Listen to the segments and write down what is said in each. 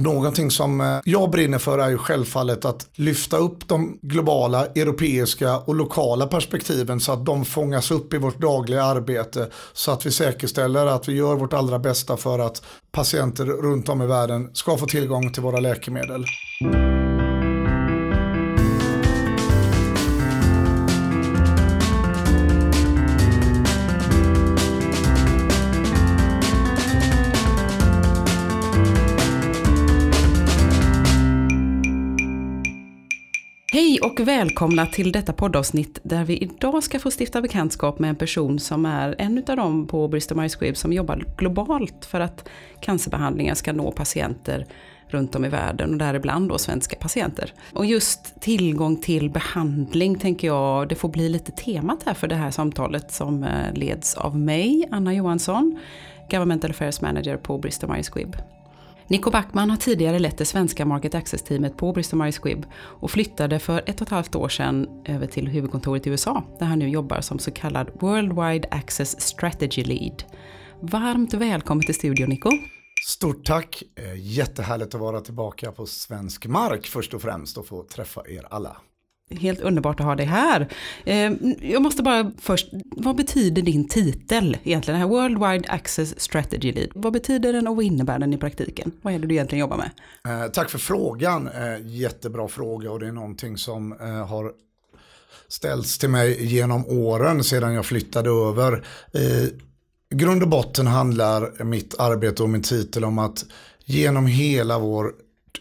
Någonting som eh, jag brinner för är ju självfallet att lyfta upp de globala, europeiska och lokala perspektiven så att de fångas upp i vårt dagliga arbete så att vi säkerställer att vi gör vårt allra bästa för att patienter runt om i världen ska få tillgång till våra läkemedel. Hej och välkomna till detta poddavsnitt där vi idag ska få stifta bekantskap med en person som är en av dem på Bristol Myers Squibb som jobbar globalt för att cancerbehandlingar ska nå patienter runt om i världen och däribland då svenska patienter. Och just tillgång till behandling tänker jag, det får bli lite temat här för det här samtalet som eh, leds av mig, Anna Johansson, Governmental Affairs Manager på Bristol Myers Squibb. Nico Backman har tidigare lett det svenska Market Access-teamet på Bristol Myers Squibb och flyttade för ett och ett halvt år sedan över till huvudkontoret i USA där han nu jobbar som så kallad Worldwide Access Strategy Lead. Varmt välkommen till studion Nico. Stort tack, eh, jättehärligt att vara tillbaka på svensk mark först och främst och få träffa er alla. Helt underbart att ha dig här. Ehm, jag måste bara först, vad betyder din titel egentligen? Den här Worldwide Access Strategy Lead. Vad betyder den och vad innebär den i praktiken? Vad är det du egentligen jobbar med? Eh, tack för frågan, eh, jättebra fråga och det är någonting som eh, har ställts till mig genom åren sedan jag flyttade över. I grund och botten handlar mitt arbete och min titel om att genom hela vår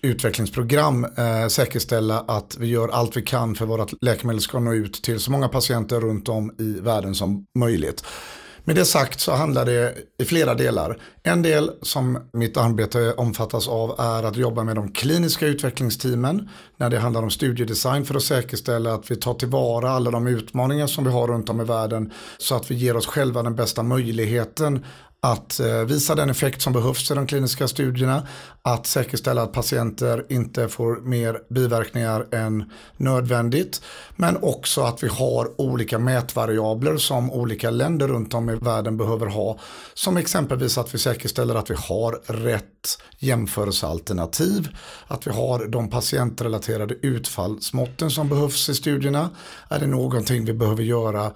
utvecklingsprogram eh, säkerställa att vi gör allt vi kan för våra läkemedel ska nå ut till så många patienter runt om i världen som möjligt. Med det sagt så handlar det i flera delar. En del som mitt arbete omfattas av är att jobba med de kliniska utvecklingsteamen när det handlar om studiedesign för att säkerställa att vi tar tillvara alla de utmaningar som vi har runt om i världen så att vi ger oss själva den bästa möjligheten att eh, visa den effekt som behövs i de kliniska studierna, att säkerställa att patienter inte får mer biverkningar än nödvändigt, men också att vi har olika mätvariabler som olika länder runt om i världen behöver ha, som exempelvis att vi säkerställer att vi har rätt jämförelsealternativ, att vi har de patientrelaterade utfallsmåtten som behövs i studierna. Är det någonting vi behöver göra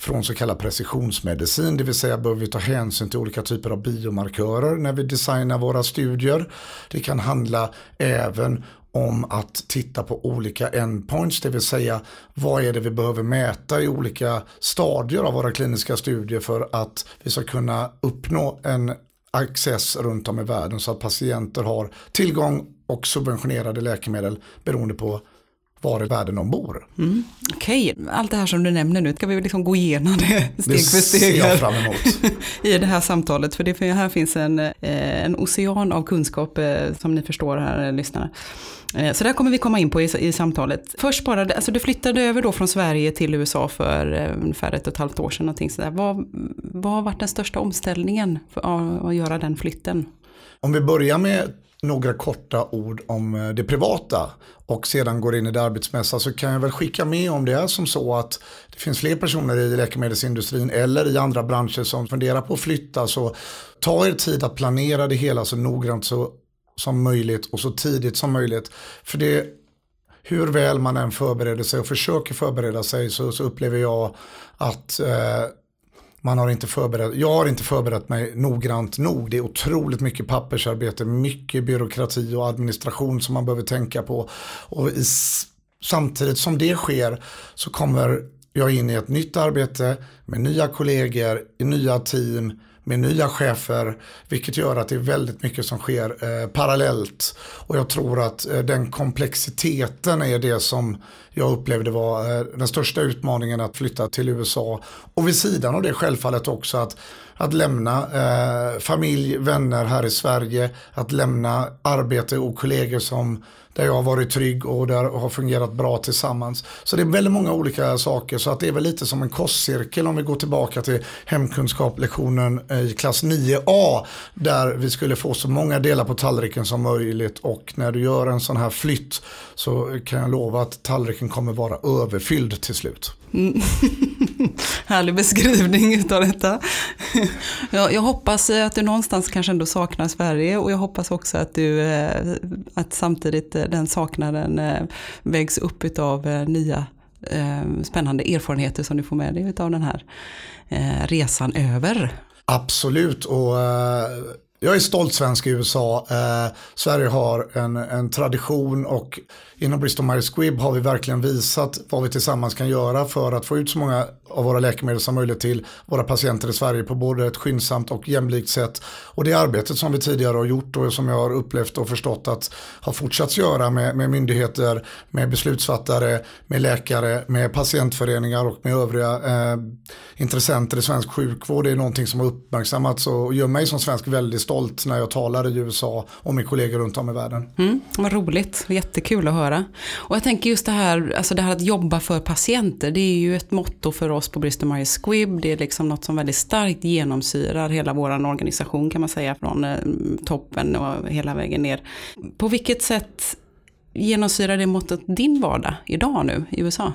från så kallad precisionsmedicin, det vill säga behöver vi ta hänsyn till olika typer av biomarkörer när vi designar våra studier. Det kan handla även om att titta på olika endpoints, det vill säga vad är det vi behöver mäta i olika stadier av våra kliniska studier för att vi ska kunna uppnå en access runt om i världen så att patienter har tillgång och subventionerade läkemedel beroende på var i världen de bor. Mm. Okej, okay. allt det här som du nämner nu, ska vi liksom gå igenom det steg det för steg ser jag fram emot. i det här samtalet. För det här finns en, eh, en ocean av kunskap eh, som ni förstår här eh, lyssnarna. Så där kommer vi komma in på i, i samtalet. Först bara, alltså du flyttade över då från Sverige till USA för ungefär ett och ett halvt år sedan. Någonting sådär. Vad, vad har varit den största omställningen för att göra den flytten? Om vi börjar med några korta ord om eh, det privata och sedan går in i det arbetsmässiga så kan jag väl skicka med om det är som så att det finns fler personer i läkemedelsindustrin eller i andra branscher som funderar på att flytta så ta er tid att planera det hela så noggrant så, som möjligt och så tidigt som möjligt. För det hur väl man än förbereder sig och försöker förbereda sig så, så upplever jag att eh, man har inte förberett, jag har inte förberett mig noggrant nog. Det är otroligt mycket pappersarbete, mycket byråkrati och administration som man behöver tänka på. Och i, samtidigt som det sker så kommer jag in i ett nytt arbete med nya kollegor, i nya team, med nya chefer, vilket gör att det är väldigt mycket som sker eh, parallellt. Och jag tror att eh, den komplexiteten är det som jag upplevde var eh, den största utmaningen att flytta till USA. Och vid sidan av det självfallet också att, att lämna eh, familj, vänner här i Sverige, att lämna arbete och kollegor som där jag har varit trygg och där har fungerat bra tillsammans. Så det är väldigt många olika saker så att det är väl lite som en kostcirkel om vi går tillbaka till hemkunskaplektionen eh, i klass 9A där vi skulle få så många delar på tallriken som möjligt och när du gör en sån här flytt så kan jag lova att tallriken kommer vara överfylld till slut. Mm. Härlig beskrivning utav detta. jag, jag hoppas att du någonstans kanske ändå saknar Sverige och jag hoppas också att du eh, att samtidigt den saknaden eh, vägs upp av eh, nya eh, spännande erfarenheter som du får med dig av den här resan över. Absolut och jag är stolt svensk i USA. Eh, Sverige har en, en tradition och inom Bristol Myers Squibb har vi verkligen visat vad vi tillsammans kan göra för att få ut så många av våra läkemedel som möjligt till våra patienter i Sverige på både ett skyndsamt och jämlikt sätt. Och det arbetet som vi tidigare har gjort och som jag har upplevt och förstått att har fortsatt göra med, med myndigheter, med beslutsfattare, med läkare, med patientföreningar och med övriga eh, intressenter i svensk sjukvård. Det är någonting som har uppmärksammats och gör mig som svensk väldigt stolt när jag talar i USA och med kollegor runt om i världen. Mm, vad roligt, jättekul att höra. Och jag tänker just det här, alltså det här att jobba för patienter, det är ju ett motto för oss på Bristol Myers Squibb. Det är liksom något som väldigt starkt genomsyrar hela vår organisation kan man säga, från eh, toppen och hela vägen ner. På vilket sätt genomsyrar det mottot din vardag idag nu i USA?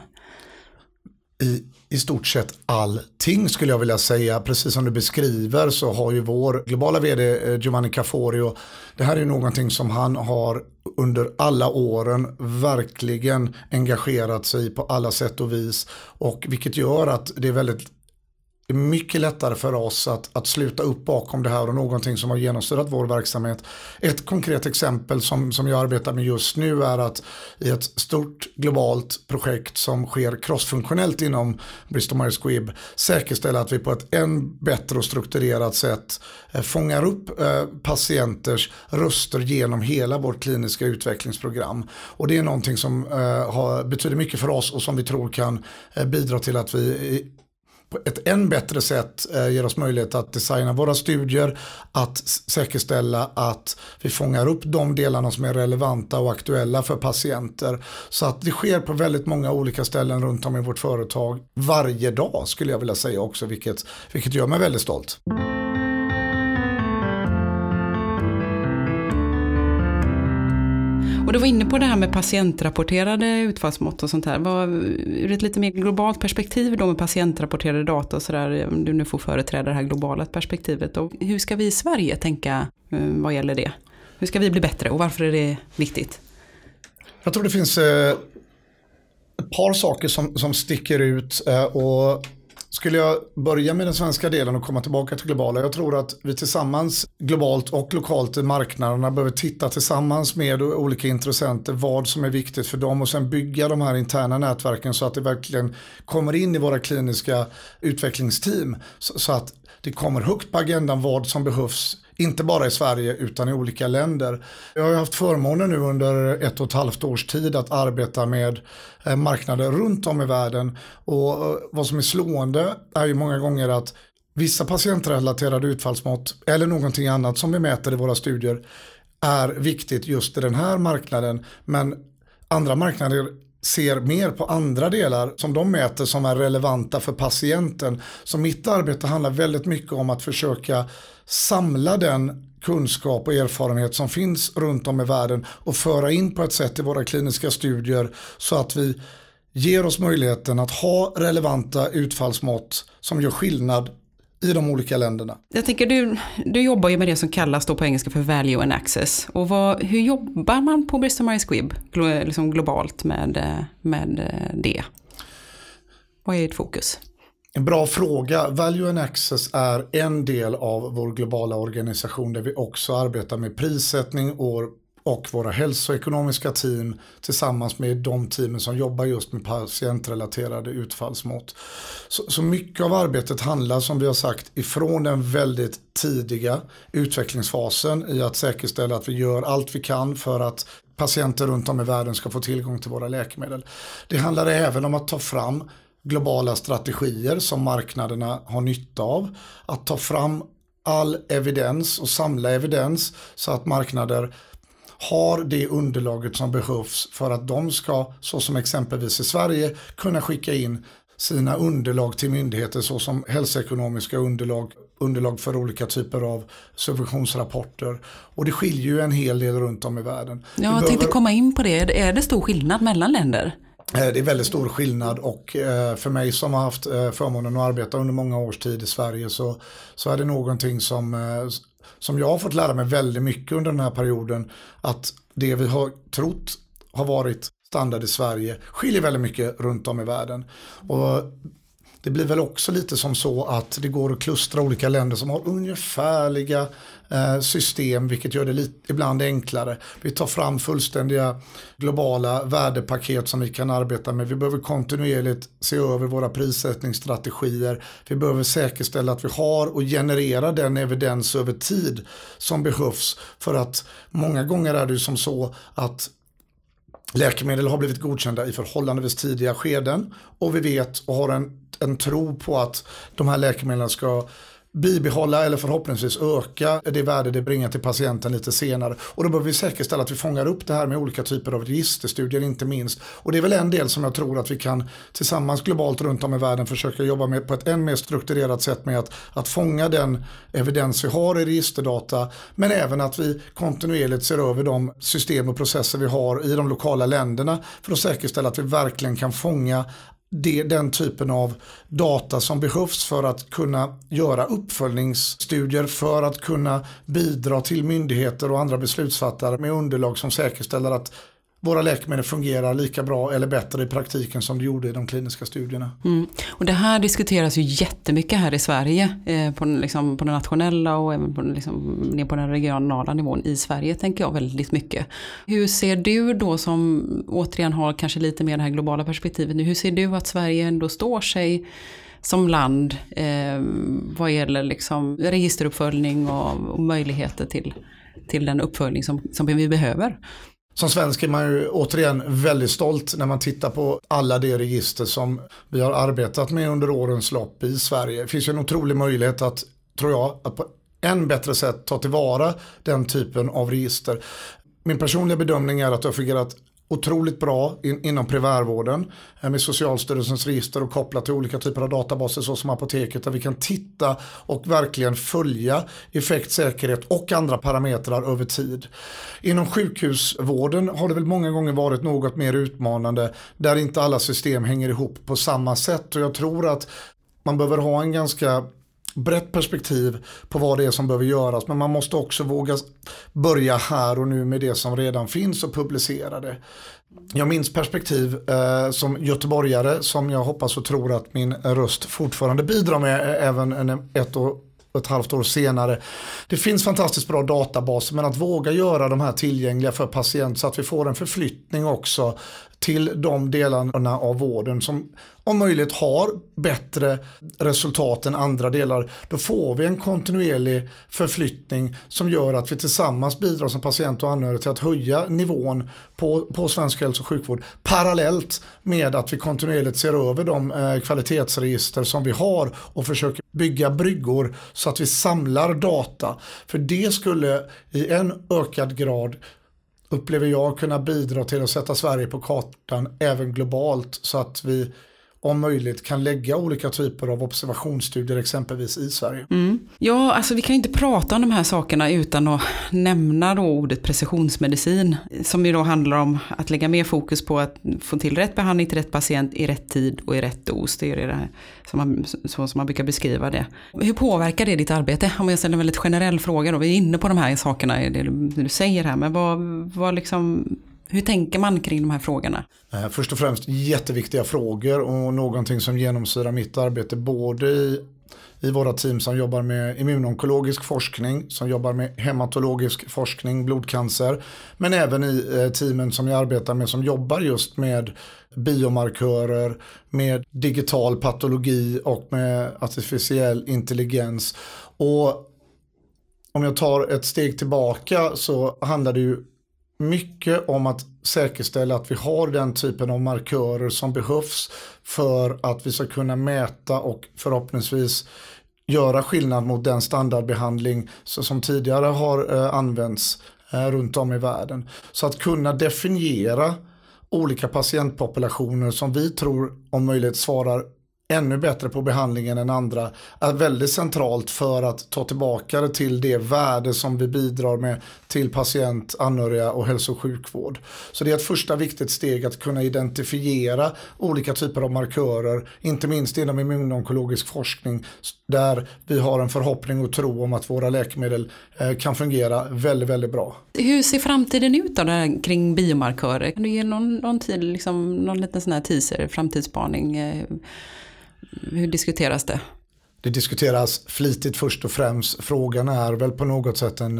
I i stort sett allting skulle jag vilja säga. Precis som du beskriver så har ju vår globala vd eh, Giovanni Caforio, det här är någonting som han har under alla åren verkligen engagerat sig på alla sätt och vis. Och vilket gör att det är väldigt det är mycket lättare för oss att, att sluta upp bakom det här och någonting som har genomsyrat vår verksamhet. Ett konkret exempel som, som jag arbetar med just nu är att i ett stort globalt projekt som sker crossfunktionellt inom Bristol Myers Squibb säkerställa att vi på ett än bättre och strukturerat sätt eh, fångar upp eh, patienters röster genom hela vårt kliniska utvecklingsprogram. Och det är någonting som eh, har, betyder mycket för oss och som vi tror kan bidra till att vi på ett än bättre sätt eh, ger oss möjlighet att designa våra studier, att säkerställa att vi fångar upp de delarna som är relevanta och aktuella för patienter. Så att det sker på väldigt många olika ställen runt om i vårt företag varje dag skulle jag vilja säga också, vilket, vilket gör mig väldigt stolt. Du var inne på det här med patientrapporterade utfallsmått och sånt här. Vad, ur ett lite mer globalt perspektiv då med patientrapporterade data och sådär, om du nu får företräda det här globala perspektivet. Och hur ska vi i Sverige tänka eh, vad gäller det? Hur ska vi bli bättre och varför är det viktigt? Jag tror det finns eh, ett par saker som, som sticker ut. Eh, och skulle jag börja med den svenska delen och komma tillbaka till globala. Jag tror att vi tillsammans globalt och lokalt i marknaderna behöver titta tillsammans med olika intressenter vad som är viktigt för dem och sen bygga de här interna nätverken så att det verkligen kommer in i våra kliniska utvecklingsteam så att det kommer högt på agendan vad som behövs inte bara i Sverige utan i olika länder. Jag har haft förmånen nu under ett och ett halvt års tid att arbeta med eh, marknader runt om i världen. Och eh, vad som är slående är ju många gånger att vissa patientrelaterade utfallsmått eller någonting annat som vi mäter i våra studier är viktigt just i den här marknaden. Men andra marknader ser mer på andra delar som de mäter som är relevanta för patienten. Så mitt arbete handlar väldigt mycket om att försöka samla den kunskap och erfarenhet som finns runt om i världen och föra in på ett sätt i våra kliniska studier så att vi ger oss möjligheten att ha relevanta utfallsmått som gör skillnad i de olika länderna. Jag tänker du, du jobbar ju med det som kallas då på engelska för value and access. Och vad, hur jobbar man på Bristol Myers Squibb liksom globalt med, eh, med eh, det? Vad är ert fokus? En bra fråga. Value and Access är en del av vår globala organisation där vi också arbetar med prissättning och, våra hälsoekonomiska team tillsammans med de teamen som jobbar just med patientrelaterade utfallsmått. Så, så mycket av arbetet handlar som vi har sagt ifrån den väldigt tidiga utvecklingsfasen i att säkerställa att vi gör allt vi kan för att patienter runt om i världen ska få tillgång till våra läkemedel. Det handlar även om att ta fram globala strategier som marknaderna har nytta av. Att ta fram all evidens och samla evidens så att marknader har det underlaget som behövs för att de ska, så som exempelvis i Sverige, kunna skicka in sina underlag till myndigheter såsom hälsoekonomiska underlag, underlag för olika typer av subventionsrapporter. Och det skiljer ju en hel del runt om i världen. Ja, jag tänkte komma in på det. Är det stor skillnad mellan länder? Eh, det är väldigt stor skillnad och eh, för mig som har haft eh, förmånen att arbeta under många års tid i Sverige så, så är det någonting som, som jag har fått lära mig väldigt mycket under den här perioden. Att det vi har trott har varit standard i Sverige skiljer väldigt mycket runt om i världen. Och det blir väl också lite som så att det går att klustra olika länder som har ungefärliga eh, system vilket gör det lite, ibland enklare. Vi tar fram fullständiga globala värdepaket som vi kan arbeta med. Vi behöver kontinuerligt se över våra prissättningsstrategier. Vi behöver säkerställa att vi har och genererar den evidens över tid som behövs för att många gånger är det ju som så att Läkemedel har blivit godkända i förhållandevis tidiga skeden och vi vet och har en, en tro på att de här läkemedlen ska bibehålla eller förhoppningsvis öka det värde det bringar till patienten lite senare. Och då behöver vi säkerställa att vi fångar upp det här med olika typer av registerstudier inte minst. Och det är väl en del som jag tror att vi kan tillsammans globalt runt om i världen försöka jobba med på ett än mer strukturerat sätt med att, att fånga den evidens vi har i registerdata men även att vi kontinuerligt ser över de system och processer vi har i de lokala länderna för att säkerställa att vi verkligen kan fånga det, den typen av data som behövs för att kunna göra uppföljningsstudier för att kunna bidra till myndigheter och andra beslutsfattare med underlag som säkerställer att våra läkemedel fungerar lika bra eller bättre i praktiken som det gjorde i de kliniska studierna. Mm. Och det här diskuteras ju jättemycket här i Sverige eh, på, liksom, på den nationella och även på, liksom, ner på den regionala nivån i Sverige tänker jag väldigt mycket. Hur ser du då som återigen har kanske lite mer det här globala perspektivet nu, hur ser du att Sverige ändå står sig som land eh, vad gäller liksom registeruppföljning och, och möjligheter till, till den uppföljning som, som vi behöver? Som svensk är man ju återigen väldigt stolt när man tittar på alla de register som vi har arbetat med under årens lopp i Sverige. Det finns ju en otrolig möjlighet att, tror jag, att på än bättre sätt ta tillvara den typen av register. Min personliga bedömning är att det har fungerat otroligt bra in, inom primärvården eh, med Socialstyrelsens register och kopplat till olika typer av databaser såsom apoteket där vi kan titta och verkligen följa effekt, säkerhet och andra parametrar över tid. Inom sjukhusvården har det väl många gånger varit något mer utmanande där inte alla system hänger ihop på samma sätt och jag tror att man behöver ha en ganska brett perspektiv på vad det är som behöver göras. Men man måste också våga börja här och nu med det som redan finns och publicera det. Jag minns perspektiv eh, som göteborgare som jag hoppas och tror att min röst fortfarande bidrar med eh, även en, ett år ett halvt år senare. Det finns fantastiskt bra databaser men att våga göra de här tillgängliga för patient så att vi får en förflyttning också till de delarna av vården som om möjligt har bättre resultat än andra delar. Då får vi en kontinuerlig förflyttning som gör att vi tillsammans bidrar som patient och anhörig till att höja nivån på, på svensk hälso och sjukvård parallellt med att vi kontinuerligt ser över de eh, kvalitetsregister som vi har och försöker bygga bryggor så att vi samlar data. För det skulle i en ökad grad upplever jag kunna bidra till att sätta Sverige på kartan även globalt så att vi om möjligt kan lägga olika typer av observationsstudier exempelvis i Sverige. Mm. Ja, alltså vi kan inte prata om de här sakerna utan att nämna då ordet precisionsmedicin. Som ju då handlar om att lägga mer fokus på att få till rätt behandling till rätt patient i rätt tid och i rätt dos. Det är det här som man, så som man brukar beskriva det. Hur påverkar det ditt arbete? Om jag ställer en väldigt generell fråga då. Vi är inne på de här sakerna, det du säger här. Men vad, vad liksom hur tänker man kring de här frågorna? Eh, först och främst jätteviktiga frågor och någonting som genomsyrar mitt arbete både i, i våra team som jobbar med immunonkologisk forskning, som jobbar med hematologisk forskning, blodcancer, men även i eh, teamen som jag arbetar med som jobbar just med biomarkörer, med digital patologi och med artificiell intelligens. Och om jag tar ett steg tillbaka så handlar det ju mycket om att säkerställa att vi har den typen av markörer som behövs för att vi ska kunna mäta och förhoppningsvis göra skillnad mot den standardbehandling som tidigare har eh, använts eh, runt om i världen. Så att kunna definiera olika patientpopulationer som vi tror om möjligt svarar ännu bättre på behandlingen än andra är väldigt centralt för att ta tillbaka det till det värde som vi bidrar med till patient, anhöriga och hälso och sjukvård. Så det är ett första viktigt steg att kunna identifiera olika typer av markörer, inte minst inom immunonkologisk forskning där vi har en förhoppning och tro om att våra läkemedel eh, kan fungera väldigt, väldigt bra. Hur ser framtiden ut då där kring biomarkörer? Kan du ge någon, någon tid, liksom, någon liten sån här teaser, framtidsspaning? Eh, hur diskuteras det? Det diskuteras flitigt först och främst. Frågan är väl på något sätt en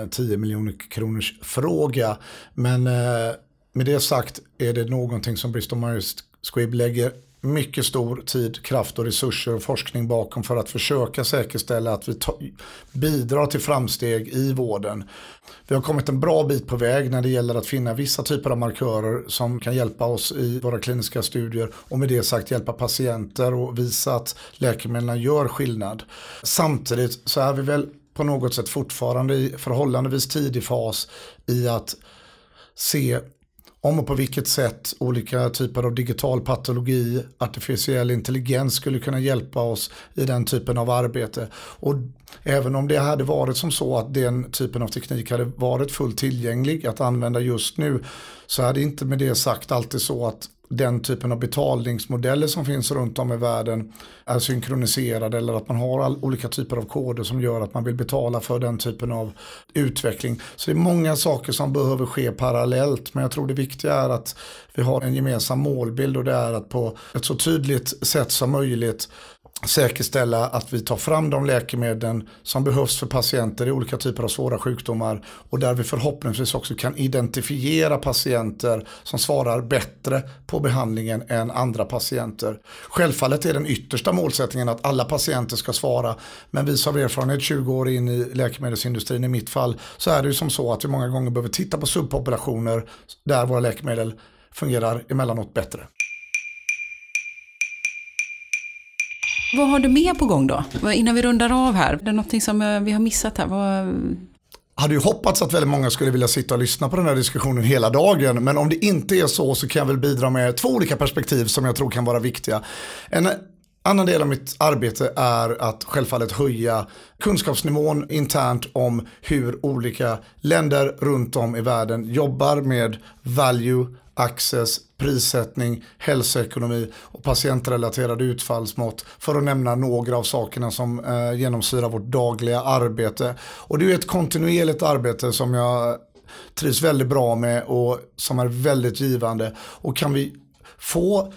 eh, 10 miljoner kronors fråga. Men eh, med det sagt är det någonting som Bristol Myers Squibb lägger mycket stor tid, kraft och resurser och forskning bakom för att försöka säkerställa att vi bidrar till framsteg i vården. Vi har kommit en bra bit på väg när det gäller att finna vissa typer av markörer som kan hjälpa oss i våra kliniska studier och med det sagt hjälpa patienter och visa att läkemedlen gör skillnad. Samtidigt så är vi väl på något sätt fortfarande i förhållandevis tidig fas i att se om och på vilket sätt olika typer av digital patologi, artificiell intelligens skulle kunna hjälpa oss i den typen av arbete. Och även om det hade varit som så att den typen av teknik hade varit fullt tillgänglig att använda just nu så är det inte med det sagt alltid så att den typen av betalningsmodeller som finns runt om i världen är synkroniserade eller att man har all, olika typer av koder som gör att man vill betala för den typen av utveckling. Så det är många saker som behöver ske parallellt men jag tror det viktiga är att vi har en gemensam målbild och det är att på ett så tydligt sätt som möjligt säkerställa att vi tar fram de läkemedlen som behövs för patienter i olika typer av svåra sjukdomar och där vi förhoppningsvis också kan identifiera patienter som svarar bättre på behandlingen än andra patienter. Självfallet är den yttersta målsättningen att alla patienter ska svara men vis av erfarenhet 20 år in i läkemedelsindustrin i mitt fall så är det ju som så att vi många gånger behöver titta på subpopulationer där våra läkemedel fungerar emellanåt bättre. Vad har du mer på gång då? Innan vi rundar av här. Det är någonting som eh, vi har missat här. Vad... Hade ju hoppats att väldigt många skulle vilja sitta och lyssna på den här diskussionen hela dagen. Men om det inte är så så kan jag väl bidra med två olika perspektiv som jag tror kan vara viktiga. En annan del av mitt arbete är att självfallet höja kunskapsnivån internt om hur olika länder runt om i världen jobbar med value, access, prissättning, hälsoekonomi och patientrelaterade utfallsmått för att nämna några av sakerna som eh, genomsyrar vårt dagliga arbete. Och det är ett kontinuerligt arbete som jag trivs väldigt bra med och som är väldigt givande. Och kan vi få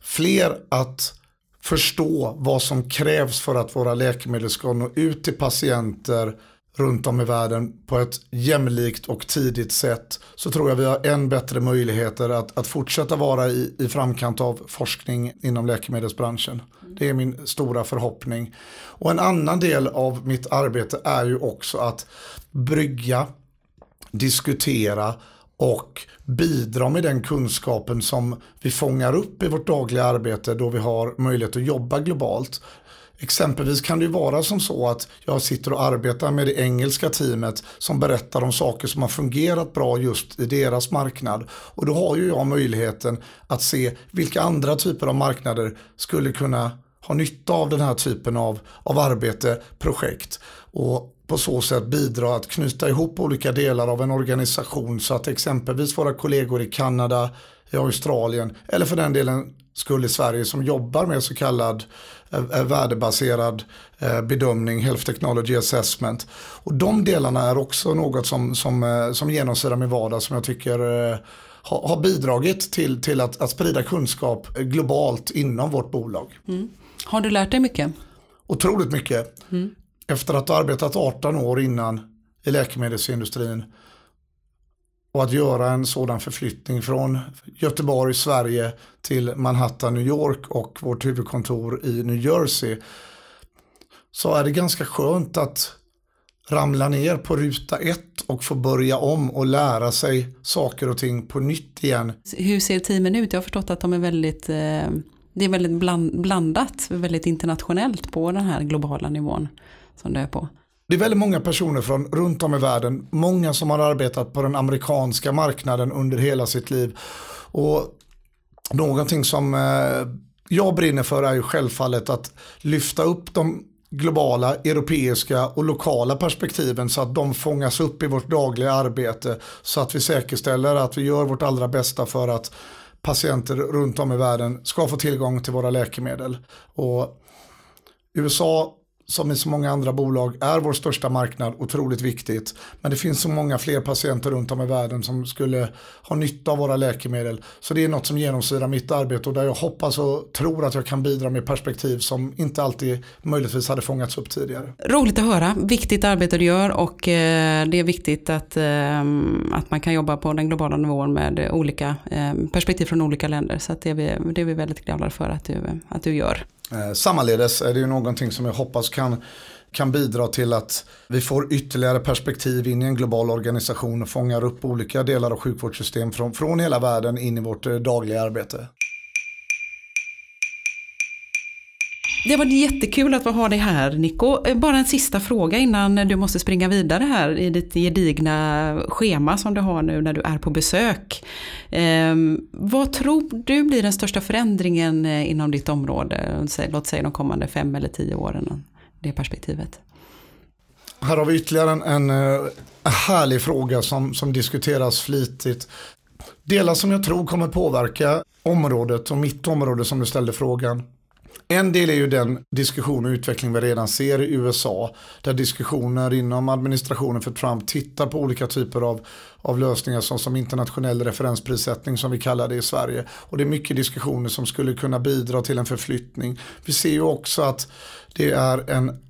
fler att förstå vad som krävs för att våra läkemedel ska nå ut till patienter runt om i världen på ett jämlikt och tidigt sätt så tror jag vi har än bättre möjligheter att, att fortsätta vara i, i framkant av forskning inom läkemedelsbranschen. Det är min stora förhoppning. Och en annan del av mitt arbete är ju också att brygga, diskutera och bidra med den kunskapen som vi fångar upp i vårt dagliga arbete då vi har möjlighet att jobba globalt. Exempelvis kan det ju vara som så att jag sitter och arbetar med det engelska teamet som berättar om saker som har fungerat bra just i deras marknad. Och då har ju jag möjligheten att se vilka andra typer av marknader skulle kunna ha nytta av den här typen av, av arbete, projekt. Och på så sätt bidra att knyta ihop olika delar av en organisation så att exempelvis våra kollegor i Kanada, i Australien eller för den delen skulle Sverige som jobbar med så kallad eh, eh, värdebaserad eh, bedömning, Health Technology Assessment. Och de delarna är också något som, som, som genomsyrar min vardag som jag tycker har, har bidragit till, till att, att sprida kunskap globalt inom vårt bolag. Mm. Har du lärt dig mycket? Otroligt mycket. Mm. Efter att ha arbetat 18 år innan i läkemedelsindustrin och att göra en sådan förflyttning från Göteborg, Sverige till Manhattan, New York och vårt huvudkontor i New Jersey. Så är det ganska skönt att ramla ner på ruta ett och få börja om och lära sig saker och ting på nytt igen. Hur ser teamen ut? Jag har förstått att de är väldigt, eh, det är väldigt blandat, väldigt internationellt på den här globala nivån som det är på. Det är väldigt många personer från runt om i världen. Många som har arbetat på den amerikanska marknaden under hela sitt liv. Och någonting som eh, jag brinner för är ju självfallet att lyfta upp de globala, europeiska och lokala perspektiven så att de fångas upp i vårt dagliga arbete så att vi säkerställer att vi gör vårt allra bästa för att patienter runt om i världen ska få tillgång till våra läkemedel. Och USA som i så många andra bolag är vår största marknad otroligt viktigt. Men det finns så många fler patienter runt om i världen som skulle ha nytta av våra läkemedel. Så det är något som genomsyrar mitt arbete och där jag hoppas och tror att jag kan bidra med perspektiv som inte alltid möjligtvis hade fångats upp tidigare. Roligt att höra, viktigt arbete du gör och eh, det är viktigt att, eh, att man kan jobba på den globala nivån med olika eh, perspektiv från olika länder. Så det, är vi, det är vi väldigt glada för att du, att du gör. Eh, Sammaledes är det ju någonting som jag hoppas kan, kan bidra till att vi får ytterligare perspektiv in i en global organisation och fångar upp olika delar av sjukvårdssystem från, från hela världen in i vårt eh, dagliga arbete. Det har varit jättekul att ha dig här Nico. Eh, bara en sista fråga innan du måste springa vidare här i ditt gedigna schema som du har nu när du är på besök. Ehm, vad tror du blir den största förändringen eh, inom ditt område? Låt säga de kommande fem eller tio åren, det perspektivet. Här har vi ytterligare en, en, eh, härlig fråga som, som diskuteras flitigt. Delar som jag tror kommer påverka området och mitt område som du ställde frågan en del är ju den diskussion och utveckling vi redan ser i USA. Där diskussioner inom administrationen för Trump tittar på olika typer av, av lösningar som, som internationell referensprissättning som vi kallar det i Sverige. Och det är mycket diskussioner som skulle kunna bidra till en förflyttning. Vi ser ju också att det är en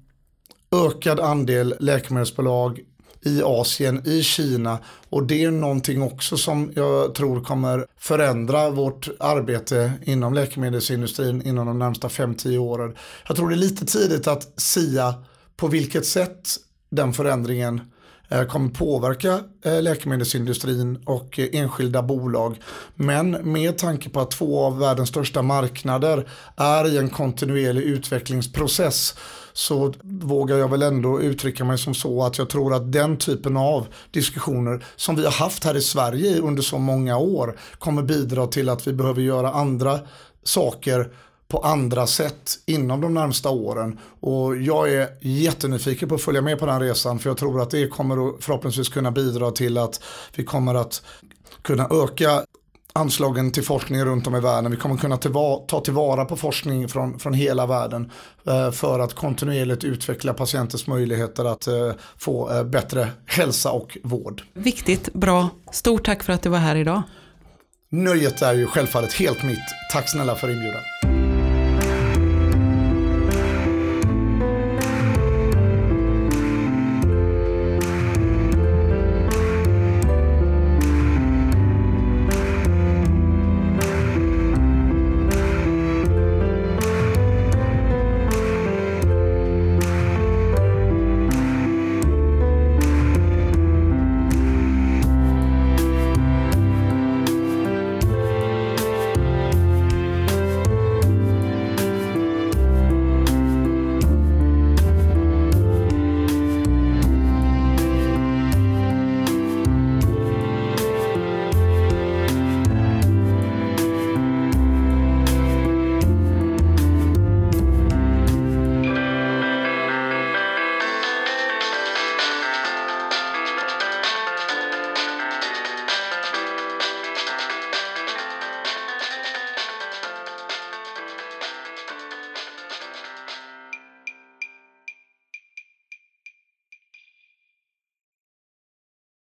ökad andel läkemedelsbolag i Asien, i Kina. Och det är någonting också som jag tror kommer förändra vårt arbete inom läkemedelsindustrin inom de närmsta 5-10 åren. Jag tror det är lite tidigt att sia på vilket sätt den förändringen eh, kommer påverka eh, läkemedelsindustrin och eh, enskilda bolag. Men med tanke på att två av världens största marknader är i en kontinuerlig utvecklingsprocess så vågar jag väl ändå uttrycka mig som så att jag tror att den typen av diskussioner som vi har haft här i Sverige under så många år kommer bidra till att vi behöver göra andra saker på andra sätt inom de närmsta åren. Och jag är jättenyfiken på att följa med på den resan för jag tror att det kommer att förhoppningsvis kunna bidra till att vi kommer att kunna öka anslagen till forskning runt om i världen. Vi kommer kunna ta tillvara på forskning från, från hela världen eh, för att kontinuerligt utveckla patienters möjligheter att eh, få eh, bättre hälsa och vård. Viktigt, bra. Stort tack för att du var här idag. Nöjet är ju självfallet helt mitt. Tack snälla för inbjudan.